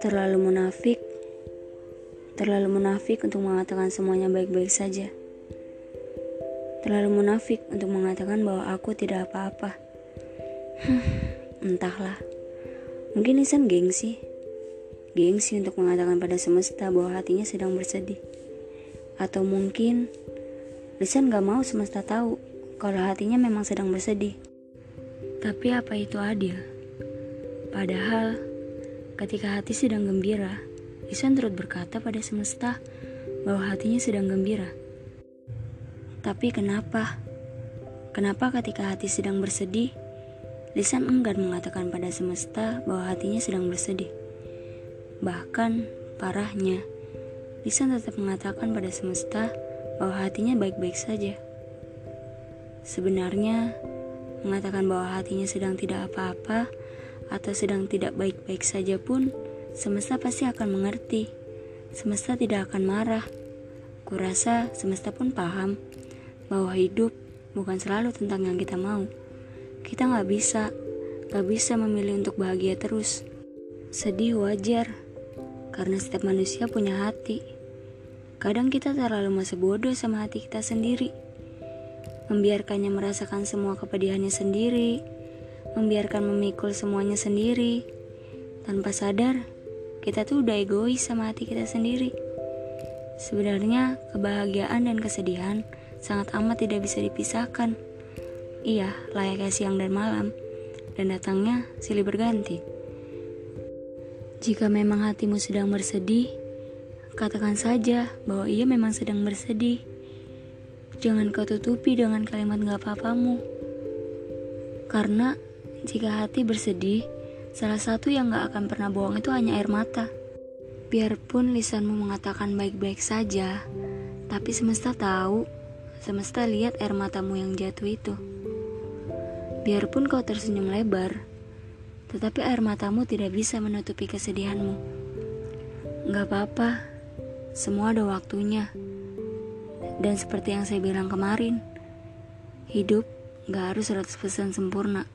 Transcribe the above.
Terlalu munafik, terlalu munafik untuk mengatakan semuanya baik-baik saja. Terlalu munafik untuk mengatakan bahwa aku tidak apa-apa. entahlah. Mungkin Nisan gengsi. Gengsi untuk mengatakan pada semesta bahwa hatinya sedang bersedih. Atau mungkin Lisan gak mau semesta tahu kalau hatinya memang sedang bersedih. Tapi apa itu adil? Padahal ketika hati sedang gembira, Lisan turut berkata pada semesta bahwa hatinya sedang gembira. Tapi kenapa? Kenapa ketika hati sedang bersedih, Lisan enggan mengatakan pada semesta bahwa hatinya sedang bersedih. Bahkan, parahnya, Lisan tetap mengatakan pada semesta bahwa hatinya baik-baik saja. Sebenarnya, mengatakan bahwa hatinya sedang tidak apa-apa atau sedang tidak baik-baik saja pun, semesta pasti akan mengerti. Semesta tidak akan marah. Kurasa semesta pun paham bahwa hidup bukan selalu tentang yang kita mau. Kita nggak bisa, nggak bisa memilih untuk bahagia terus. Sedih wajar, karena setiap manusia punya hati. Kadang kita terlalu masa bodoh sama hati kita sendiri. Membiarkannya merasakan semua kepedihannya sendiri, membiarkan memikul semuanya sendiri. Tanpa sadar, kita tuh udah egois sama hati kita sendiri. Sebenarnya, kebahagiaan dan kesedihan sangat amat tidak bisa dipisahkan. Iya, layaknya siang dan malam, dan datangnya silih berganti. Jika memang hatimu sedang bersedih, katakan saja bahwa ia memang sedang bersedih. Jangan kau tutupi dengan kalimat gak apa-apamu. Karena jika hati bersedih, salah satu yang gak akan pernah bohong itu hanya air mata. Biarpun lisanmu mengatakan baik-baik saja, tapi semesta tahu, semesta lihat air matamu yang jatuh itu. Biarpun kau tersenyum lebar, tetapi air matamu tidak bisa menutupi kesedihanmu. Gak apa-apa, semua ada waktunya. Dan seperti yang saya bilang kemarin, hidup gak harus 100% sempurna.